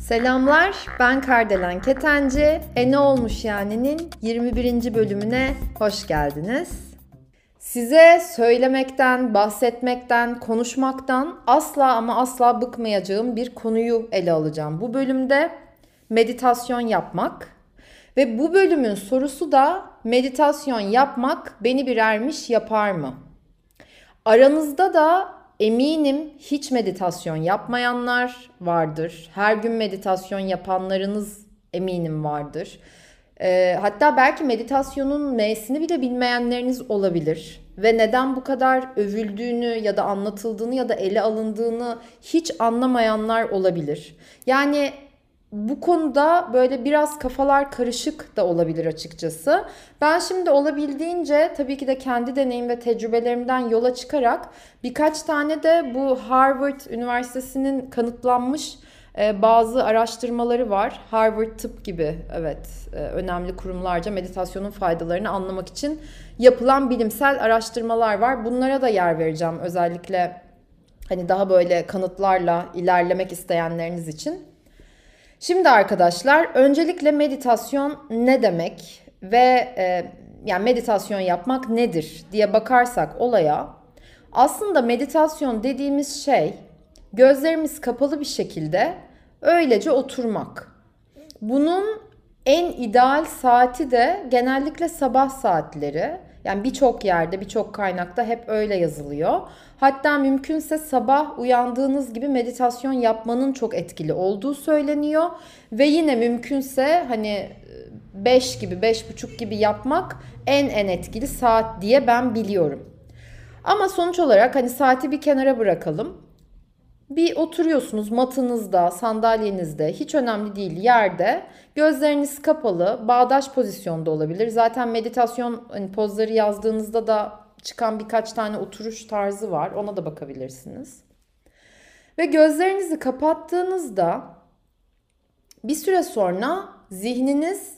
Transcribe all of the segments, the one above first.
Selamlar, ben Kardelen Ketenci. E ne olmuş yani'nin 21. bölümüne hoş geldiniz. Size söylemekten, bahsetmekten, konuşmaktan asla ama asla bıkmayacağım bir konuyu ele alacağım. Bu bölümde meditasyon yapmak ve bu bölümün sorusu da meditasyon yapmak beni bir ermiş yapar mı? Aranızda da eminim hiç meditasyon yapmayanlar vardır. Her gün meditasyon yapanlarınız eminim vardır. E, hatta belki meditasyonun nesini bile bilmeyenleriniz olabilir. Ve neden bu kadar övüldüğünü ya da anlatıldığını ya da ele alındığını hiç anlamayanlar olabilir. Yani bu konuda böyle biraz kafalar karışık da olabilir açıkçası. Ben şimdi olabildiğince tabii ki de kendi deneyim ve tecrübelerimden yola çıkarak birkaç tane de bu Harvard Üniversitesi'nin kanıtlanmış e, bazı araştırmaları var. Harvard Tıp gibi evet e, önemli kurumlarca meditasyonun faydalarını anlamak için yapılan bilimsel araştırmalar var. Bunlara da yer vereceğim özellikle hani daha böyle kanıtlarla ilerlemek isteyenleriniz için. Şimdi arkadaşlar öncelikle meditasyon ne demek ve e, yani meditasyon yapmak nedir diye bakarsak olaya aslında meditasyon dediğimiz şey gözlerimiz kapalı bir şekilde öylece oturmak. Bunun en ideal saati de genellikle sabah saatleri. Yani birçok yerde, birçok kaynakta hep öyle yazılıyor. Hatta mümkünse sabah uyandığınız gibi meditasyon yapmanın çok etkili olduğu söyleniyor. Ve yine mümkünse hani 5 gibi, 5.30 gibi yapmak en en etkili saat diye ben biliyorum. Ama sonuç olarak hani saati bir kenara bırakalım. Bir oturuyorsunuz matınızda, sandalyenizde, hiç önemli değil yerde. Gözleriniz kapalı, bağdaş pozisyonda olabilir. Zaten meditasyon hani pozları yazdığınızda da çıkan birkaç tane oturuş tarzı var. Ona da bakabilirsiniz. Ve gözlerinizi kapattığınızda bir süre sonra zihniniz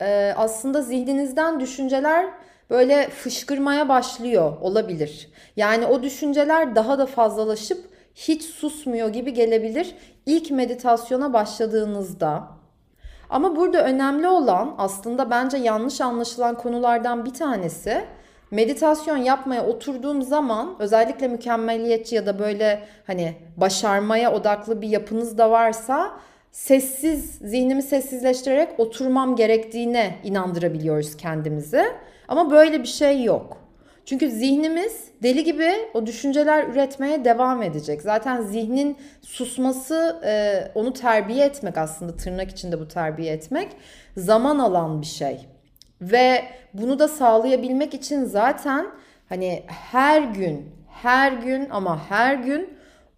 e, aslında zihninizden düşünceler böyle fışkırmaya başlıyor olabilir. Yani o düşünceler daha da fazlalaşıp hiç susmuyor gibi gelebilir ilk meditasyona başladığınızda. Ama burada önemli olan aslında bence yanlış anlaşılan konulardan bir tanesi meditasyon yapmaya oturduğum zaman özellikle mükemmeliyetçi ya da böyle hani başarmaya odaklı bir yapınız da varsa sessiz zihnimi sessizleştirerek oturmam gerektiğine inandırabiliyoruz kendimizi. Ama böyle bir şey yok. Çünkü zihnimiz deli gibi o düşünceler üretmeye devam edecek. Zaten zihnin susması, e, onu terbiye etmek aslında tırnak içinde bu terbiye etmek zaman alan bir şey. Ve bunu da sağlayabilmek için zaten hani her gün, her gün ama her gün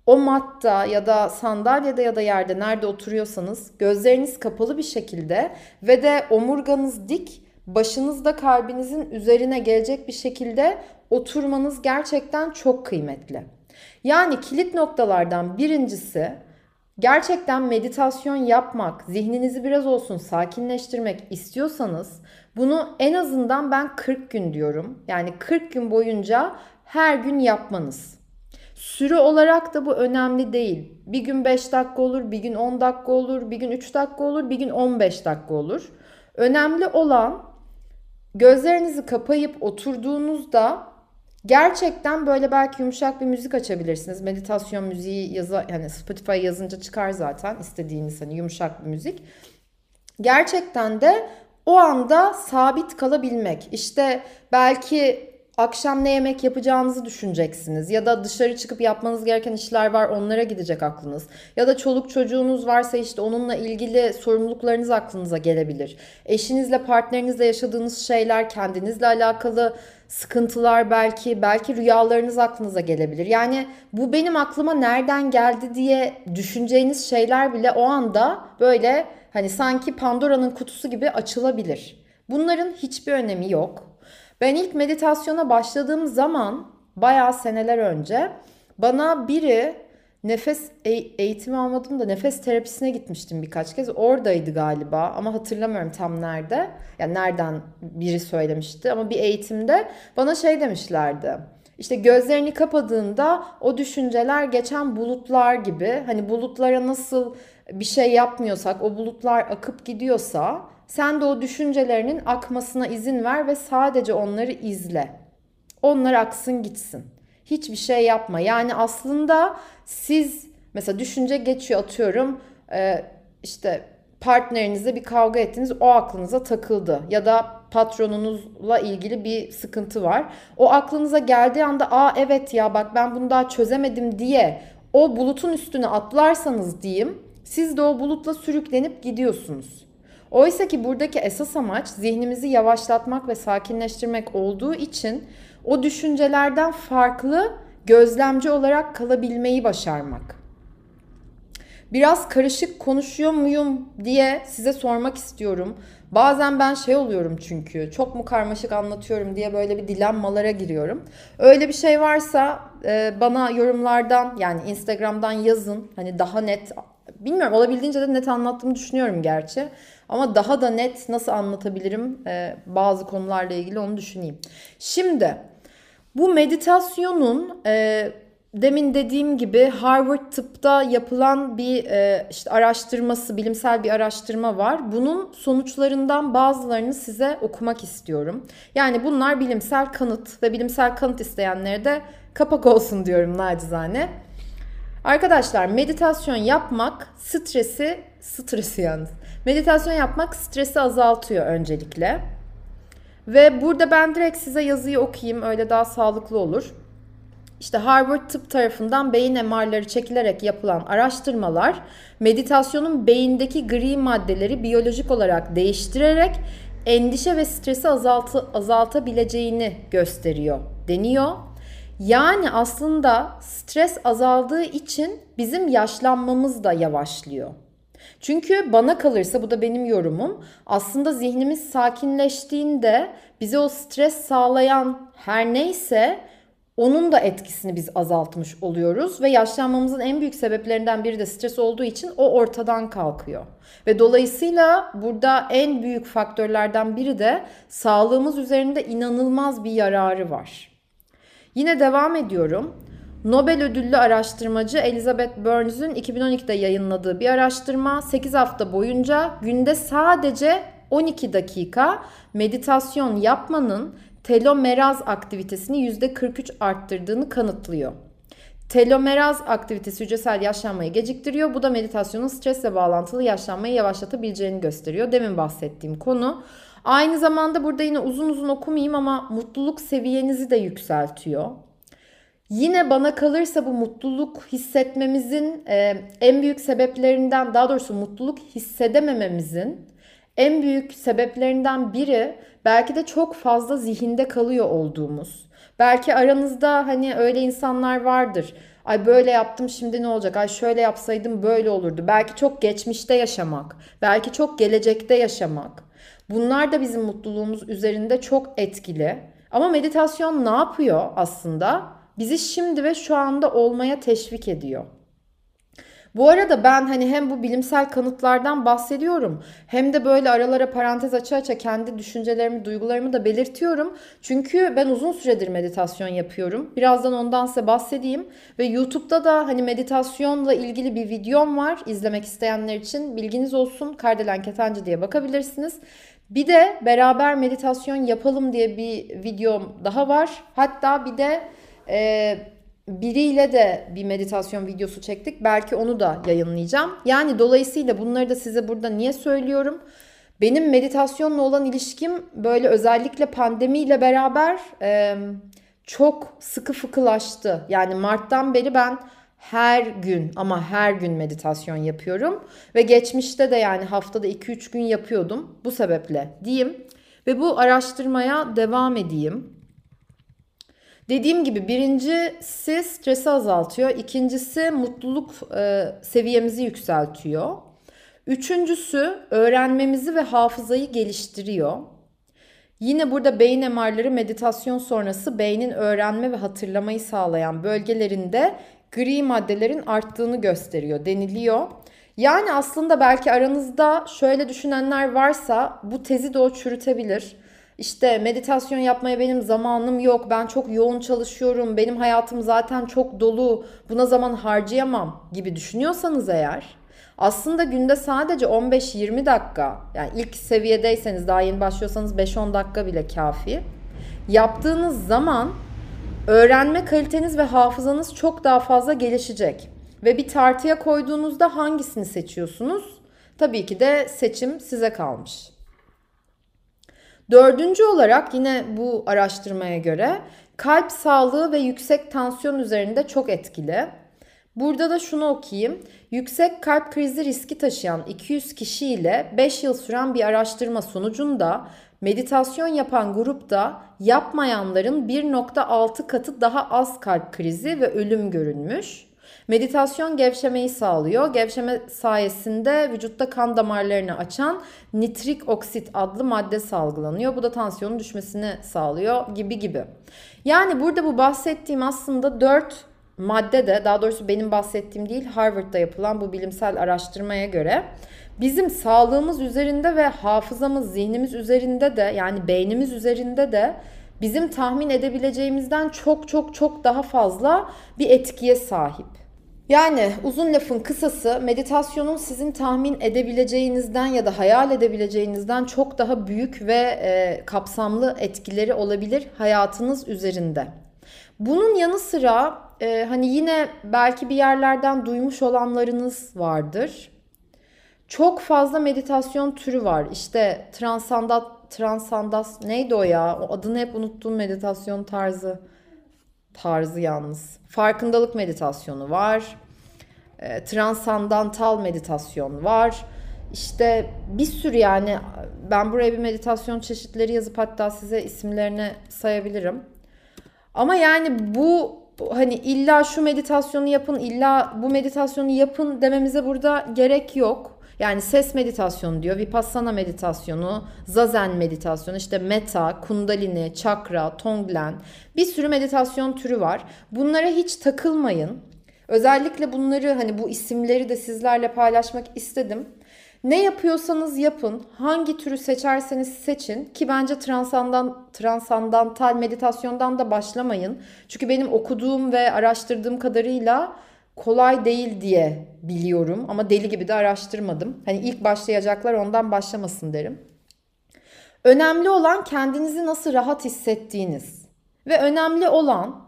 o matta ya da sandalyede ya da yerde nerede oturuyorsanız gözleriniz kapalı bir şekilde ve de omurganız dik başınız da kalbinizin üzerine gelecek bir şekilde oturmanız gerçekten çok kıymetli. Yani kilit noktalardan birincisi gerçekten meditasyon yapmak, zihninizi biraz olsun sakinleştirmek istiyorsanız bunu en azından ben 40 gün diyorum. Yani 40 gün boyunca her gün yapmanız. Süre olarak da bu önemli değil. Bir gün 5 dakika olur, bir gün 10 dakika olur, bir gün 3 dakika olur, bir gün 15 dakika olur. Önemli olan gözlerinizi kapayıp oturduğunuzda gerçekten böyle belki yumuşak bir müzik açabilirsiniz. Meditasyon müziği yazı yani Spotify yazınca çıkar zaten istediğiniz hani yumuşak bir müzik. Gerçekten de o anda sabit kalabilmek. İşte belki akşam ne yemek yapacağınızı düşüneceksiniz. Ya da dışarı çıkıp yapmanız gereken işler var onlara gidecek aklınız. Ya da çoluk çocuğunuz varsa işte onunla ilgili sorumluluklarınız aklınıza gelebilir. Eşinizle partnerinizle yaşadığınız şeyler kendinizle alakalı sıkıntılar belki belki rüyalarınız aklınıza gelebilir. Yani bu benim aklıma nereden geldi diye düşüneceğiniz şeyler bile o anda böyle hani sanki Pandora'nın kutusu gibi açılabilir. Bunların hiçbir önemi yok. Ben ilk meditasyona başladığım zaman bayağı seneler önce bana biri nefes e- eğitimi almadım da nefes terapisine gitmiştim birkaç kez. Oradaydı galiba ama hatırlamıyorum tam nerede. Yani nereden biri söylemişti ama bir eğitimde bana şey demişlerdi. İşte gözlerini kapadığında o düşünceler geçen bulutlar gibi hani bulutlara nasıl bir şey yapmıyorsak o bulutlar akıp gidiyorsa sen de o düşüncelerinin akmasına izin ver ve sadece onları izle. Onlar aksın gitsin. Hiçbir şey yapma. Yani aslında siz mesela düşünce geçiyor atıyorum e, işte partnerinizle bir kavga ettiniz o aklınıza takıldı ya da patronunuzla ilgili bir sıkıntı var. O aklınıza geldiği anda aa evet ya bak ben bunu daha çözemedim diye o bulutun üstüne atlarsanız diyeyim siz de o bulutla sürüklenip gidiyorsunuz. Oysa ki buradaki esas amaç zihnimizi yavaşlatmak ve sakinleştirmek olduğu için o düşüncelerden farklı gözlemci olarak kalabilmeyi başarmak. Biraz karışık konuşuyor muyum diye size sormak istiyorum. Bazen ben şey oluyorum çünkü çok mu karmaşık anlatıyorum diye böyle bir dilemmalara giriyorum. Öyle bir şey varsa e, bana yorumlardan yani Instagram'dan yazın. Hani daha net bilmiyorum olabildiğince de net anlattığımı düşünüyorum gerçi. Ama daha da net nasıl anlatabilirim e, bazı konularla ilgili onu düşüneyim. Şimdi bu meditasyonun e, demin dediğim gibi Harvard tıpta yapılan bir e, işte araştırması, bilimsel bir araştırma var. Bunun sonuçlarından bazılarını size okumak istiyorum. Yani bunlar bilimsel kanıt ve bilimsel kanıt isteyenlere de kapak olsun diyorum nacizane. Arkadaşlar meditasyon yapmak stresi, stresi yalnız. Meditasyon yapmak stresi azaltıyor öncelikle. Ve burada ben direkt size yazıyı okuyayım öyle daha sağlıklı olur. İşte Harvard tıp tarafından beyin MR'ları çekilerek yapılan araştırmalar meditasyonun beyindeki gri maddeleri biyolojik olarak değiştirerek endişe ve stresi azaltı, azaltabileceğini gösteriyor deniyor. Yani aslında stres azaldığı için bizim yaşlanmamız da yavaşlıyor. Çünkü bana kalırsa bu da benim yorumum. Aslında zihnimiz sakinleştiğinde bize o stres sağlayan her neyse onun da etkisini biz azaltmış oluyoruz ve yaşlanmamızın en büyük sebeplerinden biri de stres olduğu için o ortadan kalkıyor. Ve dolayısıyla burada en büyük faktörlerden biri de sağlığımız üzerinde inanılmaz bir yararı var. Yine devam ediyorum. Nobel ödüllü araştırmacı Elizabeth Burns'ün 2012'de yayınladığı bir araştırma 8 hafta boyunca günde sadece 12 dakika meditasyon yapmanın telomeraz aktivitesini %43 arttırdığını kanıtlıyor. Telomeraz aktivitesi hücresel yaşlanmayı geciktiriyor. Bu da meditasyonun stresle bağlantılı yaşlanmayı yavaşlatabileceğini gösteriyor. Demin bahsettiğim konu. Aynı zamanda burada yine uzun uzun okumayayım ama mutluluk seviyenizi de yükseltiyor. Yine bana kalırsa bu mutluluk hissetmemizin e, en büyük sebeplerinden daha doğrusu mutluluk hissedemememizin en büyük sebeplerinden biri belki de çok fazla zihinde kalıyor olduğumuz. Belki aranızda hani öyle insanlar vardır. Ay böyle yaptım şimdi ne olacak? Ay şöyle yapsaydım böyle olurdu. Belki çok geçmişte yaşamak, belki çok gelecekte yaşamak. Bunlar da bizim mutluluğumuz üzerinde çok etkili. Ama meditasyon ne yapıyor aslında? bizi şimdi ve şu anda olmaya teşvik ediyor. Bu arada ben hani hem bu bilimsel kanıtlardan bahsediyorum hem de böyle aralara parantez aça aça kendi düşüncelerimi, duygularımı da belirtiyorum. Çünkü ben uzun süredir meditasyon yapıyorum. Birazdan ondan size bahsedeyim ve YouTube'da da hani meditasyonla ilgili bir videom var. izlemek isteyenler için bilginiz olsun. Kardelen Ketenci diye bakabilirsiniz. Bir de beraber meditasyon yapalım diye bir videom daha var. Hatta bir de ee, biriyle de bir meditasyon videosu çektik. Belki onu da yayınlayacağım. Yani dolayısıyla bunları da size burada niye söylüyorum? Benim meditasyonla olan ilişkim böyle özellikle pandemiyle beraber e, çok sıkı fıkılaştı. Yani Mart'tan beri ben her gün ama her gün meditasyon yapıyorum. Ve geçmişte de yani haftada 2-3 gün yapıyordum. Bu sebeple diyeyim. Ve bu araştırmaya devam edeyim. Dediğim gibi birincisi stresi azaltıyor. ikincisi mutluluk e, seviyemizi yükseltiyor. Üçüncüsü öğrenmemizi ve hafızayı geliştiriyor. Yine burada beyin MR'ları meditasyon sonrası beynin öğrenme ve hatırlamayı sağlayan bölgelerinde gri maddelerin arttığını gösteriyor deniliyor. Yani aslında belki aranızda şöyle düşünenler varsa bu tezi de o çürütebilir. İşte meditasyon yapmaya benim zamanım yok. Ben çok yoğun çalışıyorum. Benim hayatım zaten çok dolu. Buna zaman harcayamam gibi düşünüyorsanız eğer aslında günde sadece 15-20 dakika yani ilk seviyedeyseniz daha yeni başlıyorsanız 5-10 dakika bile kafi. Yaptığınız zaman öğrenme kaliteniz ve hafızanız çok daha fazla gelişecek. Ve bir tartıya koyduğunuzda hangisini seçiyorsunuz? Tabii ki de seçim size kalmış. Dördüncü olarak yine bu araştırmaya göre kalp sağlığı ve yüksek tansiyon üzerinde çok etkili. Burada da şunu okuyayım. Yüksek kalp krizi riski taşıyan 200 kişi ile 5 yıl süren bir araştırma sonucunda meditasyon yapan grupta yapmayanların 1.6 katı daha az kalp krizi ve ölüm görünmüş. Meditasyon gevşemeyi sağlıyor. Gevşeme sayesinde vücutta kan damarlarını açan nitrik oksit adlı madde salgılanıyor. Bu da tansiyonun düşmesini sağlıyor gibi gibi. Yani burada bu bahsettiğim aslında 4 madde de daha doğrusu benim bahsettiğim değil Harvard'da yapılan bu bilimsel araştırmaya göre bizim sağlığımız üzerinde ve hafızamız, zihnimiz üzerinde de yani beynimiz üzerinde de bizim tahmin edebileceğimizden çok çok çok daha fazla bir etkiye sahip. Yani uzun lafın kısası meditasyonun sizin tahmin edebileceğinizden ya da hayal edebileceğinizden çok daha büyük ve e, kapsamlı etkileri olabilir hayatınız üzerinde. Bunun yanı sıra e, hani yine belki bir yerlerden duymuş olanlarınız vardır. Çok fazla meditasyon türü var. İşte transandat, transandas neydi o ya? O adını hep unuttuğum meditasyon tarzı. Tarzı yalnız. Farkındalık meditasyonu var. E, transandantal meditasyon var. İşte bir sürü yani ben buraya bir meditasyon çeşitleri yazıp hatta size isimlerini sayabilirim. Ama yani bu hani illa şu meditasyonu yapın, illa bu meditasyonu yapın dememize burada gerek yok. Yani ses meditasyonu diyor, vipassana meditasyonu, zazen meditasyonu, işte meta, kundalini, çakra, tonglen bir sürü meditasyon türü var. Bunlara hiç takılmayın. Özellikle bunları hani bu isimleri de sizlerle paylaşmak istedim. Ne yapıyorsanız yapın, hangi türü seçerseniz seçin ki bence transandan, transandantal meditasyondan da başlamayın. Çünkü benim okuduğum ve araştırdığım kadarıyla kolay değil diye biliyorum ama deli gibi de araştırmadım. Hani ilk başlayacaklar ondan başlamasın derim. Önemli olan kendinizi nasıl rahat hissettiğiniz. Ve önemli olan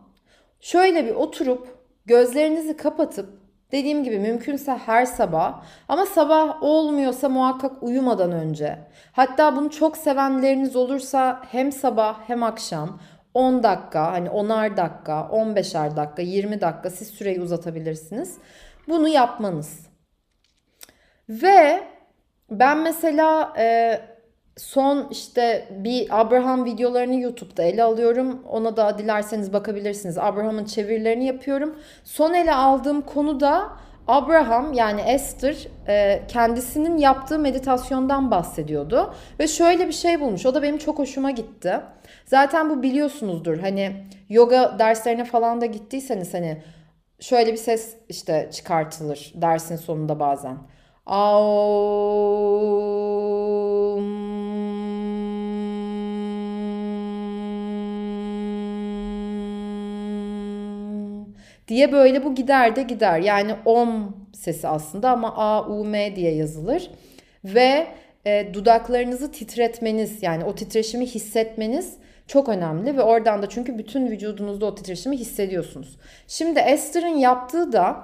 şöyle bir oturup gözlerinizi kapatıp Dediğim gibi mümkünse her sabah ama sabah olmuyorsa muhakkak uyumadan önce. Hatta bunu çok sevenleriniz olursa hem sabah hem akşam 10 dakika hani 10'ar dakika 15'er dakika 20 dakika siz süreyi uzatabilirsiniz. Bunu yapmanız. Ve ben mesela e, son işte bir Abraham videolarını YouTube'da ele alıyorum. Ona da dilerseniz bakabilirsiniz. Abraham'ın çevirilerini yapıyorum. Son ele aldığım konu da Abraham yani Esther e, kendisinin yaptığı meditasyondan bahsediyordu. Ve şöyle bir şey bulmuş. O da benim çok hoşuma gitti. Zaten bu biliyorsunuzdur. Hani yoga derslerine falan da gittiyseniz hani şöyle bir ses işte çıkartılır dersin sonunda bazen. Aum diye böyle bu gider de gider. Yani om sesi aslında ama a, u, m diye yazılır. Ve e, dudaklarınızı titretmeniz yani o titreşimi hissetmeniz çok önemli ve oradan da çünkü bütün vücudunuzda o titreşimi hissediyorsunuz. Şimdi Esther'ın yaptığı da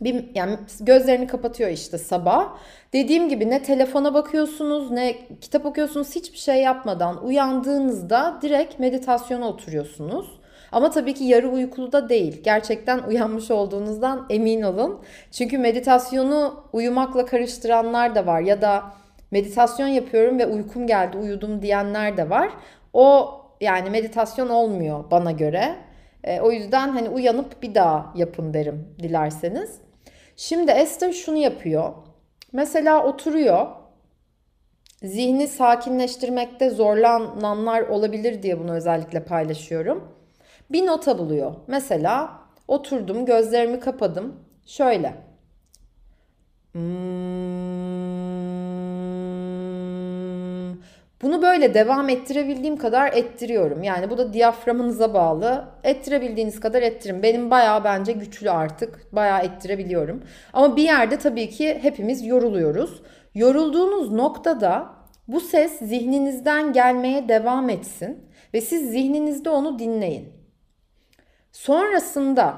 bir yani gözlerini kapatıyor işte sabah. Dediğim gibi ne telefona bakıyorsunuz ne kitap okuyorsunuz hiçbir şey yapmadan uyandığınızda direkt meditasyona oturuyorsunuz. Ama tabii ki yarı uykulu da değil. Gerçekten uyanmış olduğunuzdan emin olun. Çünkü meditasyonu uyumakla karıştıranlar da var ya da meditasyon yapıyorum ve uykum geldi uyudum diyenler de var. O yani meditasyon olmuyor bana göre. E, o yüzden hani uyanıp bir daha yapın derim dilerseniz. Şimdi Esther şunu yapıyor. Mesela oturuyor. Zihni sakinleştirmekte zorlananlar olabilir diye bunu özellikle paylaşıyorum bir nota buluyor. Mesela Oturdum, gözlerimi kapadım. Şöyle. Bunu böyle devam ettirebildiğim kadar ettiriyorum. Yani bu da diyaframınıza bağlı. Ettirebildiğiniz kadar ettirin. Benim bayağı bence güçlü artık. Bayağı ettirebiliyorum. Ama bir yerde tabii ki hepimiz yoruluyoruz. Yorulduğunuz noktada bu ses zihninizden gelmeye devam etsin ve siz zihninizde onu dinleyin. Sonrasında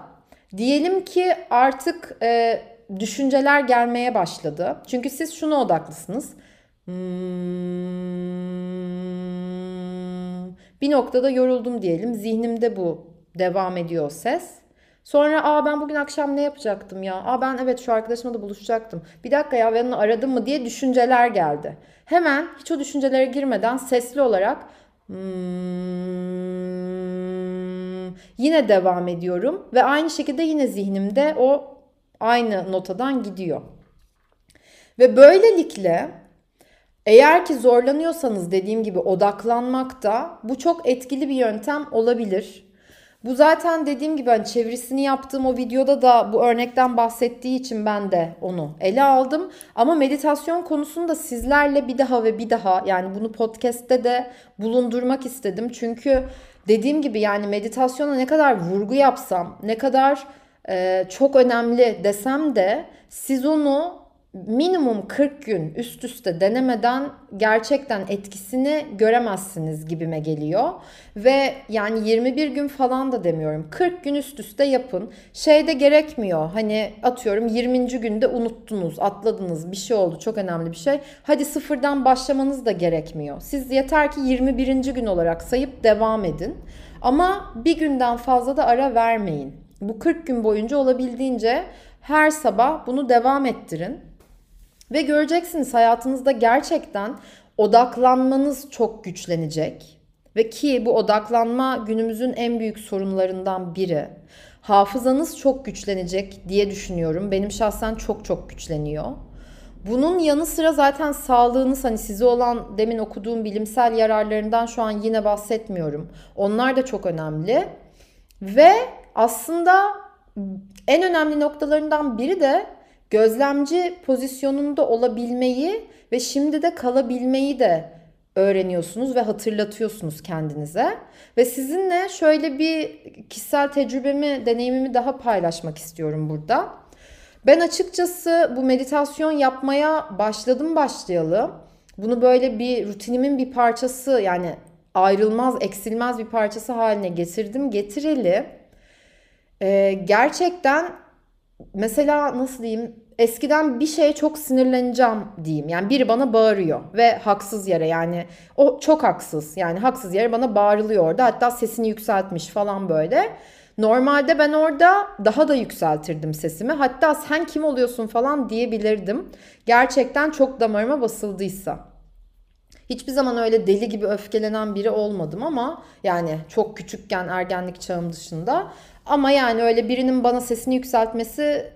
diyelim ki artık e, düşünceler gelmeye başladı. Çünkü siz şuna odaklısınız. Hmm, bir noktada yoruldum diyelim. Zihnimde bu devam ediyor ses. Sonra aa ben bugün akşam ne yapacaktım ya? Aa ben evet şu arkadaşımla da buluşacaktım. Bir dakika ya ben onu aradım mı diye düşünceler geldi. Hemen hiç o düşüncelere girmeden sesli olarak hmm, yine devam ediyorum ve aynı şekilde yine zihnimde o aynı notadan gidiyor. Ve böylelikle eğer ki zorlanıyorsanız dediğim gibi odaklanmakta bu çok etkili bir yöntem olabilir. Bu zaten dediğim gibi hani çevirisini yaptığım o videoda da bu örnekten bahsettiği için ben de onu ele aldım. Ama meditasyon konusunu da sizlerle bir daha ve bir daha yani bunu podcast'te de bulundurmak istedim. Çünkü dediğim gibi yani meditasyona ne kadar vurgu yapsam, ne kadar e, çok önemli desem de siz onu minimum 40 gün üst üste denemeden gerçekten etkisini göremezsiniz gibime geliyor. Ve yani 21 gün falan da demiyorum. 40 gün üst üste yapın. Şey de gerekmiyor. Hani atıyorum 20. günde unuttunuz, atladınız, bir şey oldu, çok önemli bir şey. Hadi sıfırdan başlamanız da gerekmiyor. Siz yeter ki 21. gün olarak sayıp devam edin. Ama bir günden fazla da ara vermeyin. Bu 40 gün boyunca olabildiğince her sabah bunu devam ettirin. Ve göreceksiniz hayatınızda gerçekten odaklanmanız çok güçlenecek. Ve ki bu odaklanma günümüzün en büyük sorunlarından biri. Hafızanız çok güçlenecek diye düşünüyorum. Benim şahsen çok çok güçleniyor. Bunun yanı sıra zaten sağlığınız hani size olan demin okuduğum bilimsel yararlarından şu an yine bahsetmiyorum. Onlar da çok önemli. Ve aslında en önemli noktalarından biri de gözlemci pozisyonunda olabilmeyi ve şimdi de kalabilmeyi de öğreniyorsunuz ve hatırlatıyorsunuz kendinize. Ve sizinle şöyle bir kişisel tecrübemi, deneyimimi daha paylaşmak istiyorum burada. Ben açıkçası bu meditasyon yapmaya başladım başlayalı. Bunu böyle bir rutinimin bir parçası yani ayrılmaz, eksilmez bir parçası haline getirdim. Getireli. Ee, gerçekten mesela nasıl diyeyim eskiden bir şeye çok sinirleneceğim diyeyim. Yani biri bana bağırıyor ve haksız yere yani o çok haksız. Yani haksız yere bana bağırılıyor orada. Hatta sesini yükseltmiş falan böyle. Normalde ben orada daha da yükseltirdim sesimi. Hatta sen kim oluyorsun falan diyebilirdim. Gerçekten çok damarıma basıldıysa. Hiçbir zaman öyle deli gibi öfkelenen biri olmadım ama yani çok küçükken ergenlik çağım dışında. Ama yani öyle birinin bana sesini yükseltmesi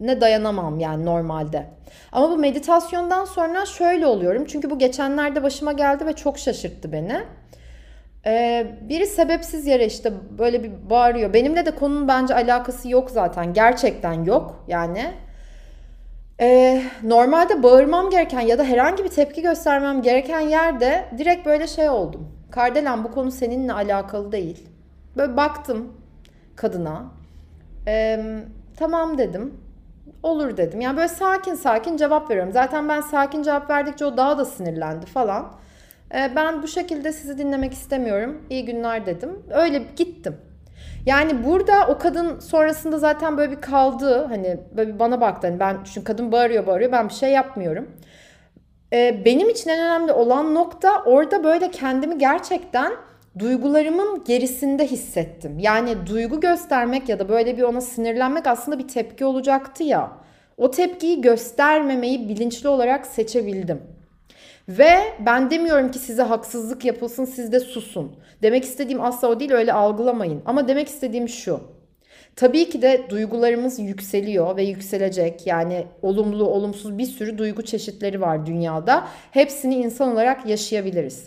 ne dayanamam yani normalde. Ama bu meditasyondan sonra şöyle oluyorum. Çünkü bu geçenlerde başıma geldi ve çok şaşırttı beni. Ee, biri sebepsiz yere işte böyle bir bağırıyor. Benimle de konunun bence alakası yok zaten. Gerçekten yok yani. Ee, normalde bağırmam gereken ya da herhangi bir tepki göstermem gereken yerde direkt böyle şey oldum. Kardelen bu konu seninle alakalı değil. Böyle baktım kadına. Ee, tamam dedim. Olur dedim. Yani böyle sakin sakin cevap veriyorum. Zaten ben sakin cevap verdikçe o daha da sinirlendi falan. Ee, ben bu şekilde sizi dinlemek istemiyorum. İyi günler dedim. Öyle gittim. Yani burada o kadın sonrasında zaten böyle bir kaldı. Hani böyle bir bana baktı. Hani ben çünkü kadın bağırıyor bağırıyor. Ben bir şey yapmıyorum. Ee, benim için en önemli olan nokta orada böyle kendimi gerçekten duygularımın gerisinde hissettim. Yani duygu göstermek ya da böyle bir ona sinirlenmek aslında bir tepki olacaktı ya. O tepkiyi göstermemeyi bilinçli olarak seçebildim. Ve ben demiyorum ki size haksızlık yapılsın siz de susun. Demek istediğim asla o değil öyle algılamayın. Ama demek istediğim şu. Tabii ki de duygularımız yükseliyor ve yükselecek. Yani olumlu, olumsuz bir sürü duygu çeşitleri var dünyada. Hepsini insan olarak yaşayabiliriz.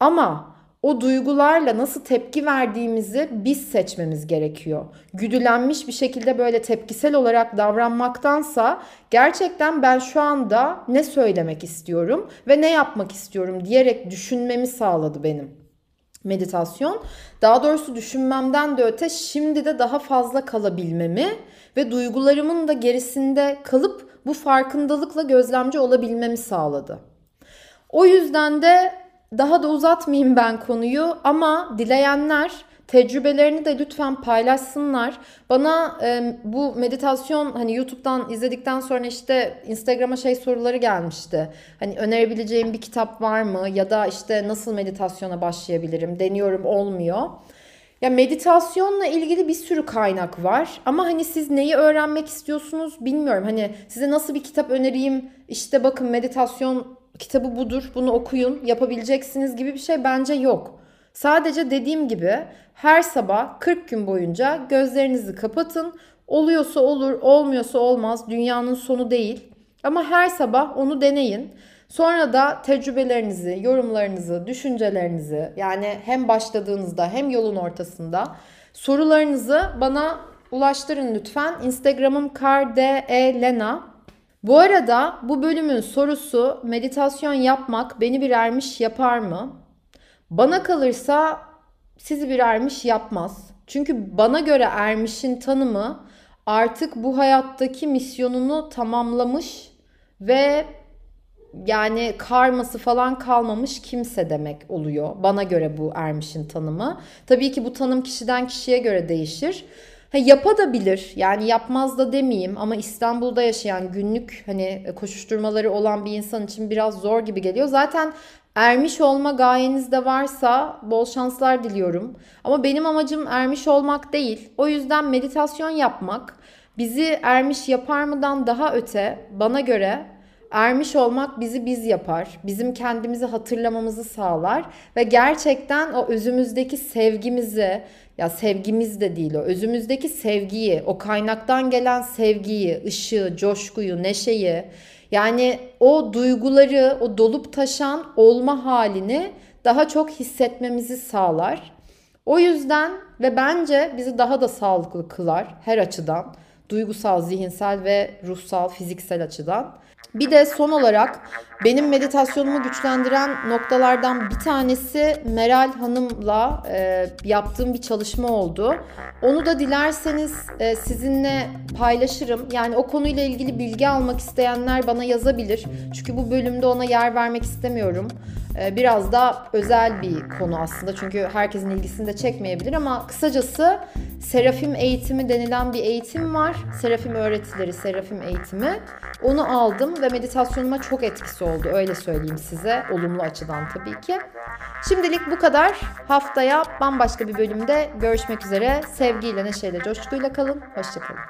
Ama o duygularla nasıl tepki verdiğimizi biz seçmemiz gerekiyor. Güdülenmiş bir şekilde böyle tepkisel olarak davranmaktansa gerçekten ben şu anda ne söylemek istiyorum ve ne yapmak istiyorum diyerek düşünmemi sağladı benim meditasyon. Daha doğrusu düşünmemden de öte şimdi de daha fazla kalabilmemi ve duygularımın da gerisinde kalıp bu farkındalıkla gözlemci olabilmemi sağladı. O yüzden de daha da uzatmayayım ben konuyu ama dileyenler tecrübelerini de lütfen paylaşsınlar. Bana e, bu meditasyon hani YouTube'dan izledikten sonra işte Instagram'a şey soruları gelmişti. Hani önerebileceğim bir kitap var mı ya da işte nasıl meditasyona başlayabilirim? Deniyorum olmuyor. Ya meditasyonla ilgili bir sürü kaynak var ama hani siz neyi öğrenmek istiyorsunuz bilmiyorum. Hani size nasıl bir kitap önereyim? İşte bakın meditasyon kitabı budur, bunu okuyun, yapabileceksiniz gibi bir şey bence yok. Sadece dediğim gibi her sabah 40 gün boyunca gözlerinizi kapatın. Oluyorsa olur, olmuyorsa olmaz. Dünyanın sonu değil. Ama her sabah onu deneyin. Sonra da tecrübelerinizi, yorumlarınızı, düşüncelerinizi yani hem başladığınızda hem yolun ortasında sorularınızı bana ulaştırın lütfen. Instagram'ım kardelena. Bu arada bu bölümün sorusu meditasyon yapmak beni bir ermiş yapar mı? Bana kalırsa sizi bir ermiş yapmaz. Çünkü bana göre ermişin tanımı artık bu hayattaki misyonunu tamamlamış ve yani karması falan kalmamış kimse demek oluyor. Bana göre bu ermişin tanımı. Tabii ki bu tanım kişiden kişiye göre değişir. Ha, yapabilir yani yapmaz da demeyeyim ama İstanbul'da yaşayan günlük hani koşuşturmaları olan bir insan için biraz zor gibi geliyor. Zaten ermiş olma gayeniz de varsa bol şanslar diliyorum. Ama benim amacım ermiş olmak değil. O yüzden meditasyon yapmak bizi ermiş yapar mıdan daha öte bana göre ermiş olmak bizi biz yapar. Bizim kendimizi hatırlamamızı sağlar ve gerçekten o özümüzdeki sevgimizi ya sevgimiz de değil o özümüzdeki sevgiyi, o kaynaktan gelen sevgiyi, ışığı, coşkuyu, neşeyi yani o duyguları, o dolup taşan olma halini daha çok hissetmemizi sağlar. O yüzden ve bence bizi daha da sağlıklı kılar her açıdan. Duygusal, zihinsel ve ruhsal, fiziksel açıdan. Bir de son olarak benim meditasyonumu güçlendiren noktalardan bir tanesi Meral Hanım'la e, yaptığım bir çalışma oldu. Onu da dilerseniz e, sizinle paylaşırım. Yani o konuyla ilgili bilgi almak isteyenler bana yazabilir. Çünkü bu bölümde ona yer vermek istemiyorum. E, biraz da özel bir konu aslında. Çünkü herkesin ilgisini de çekmeyebilir ama kısacası Serafim eğitimi denilen bir eğitim var. Serafim öğretileri, Serafim eğitimi. Onu aldım ve meditasyonuma çok etkisi oldu. Öyle söyleyeyim size. Olumlu açıdan tabii ki. Şimdilik bu kadar. Haftaya bambaşka bir bölümde görüşmek üzere. Sevgiyle, neşeyle, coşkuyla kalın. Hoşçakalın.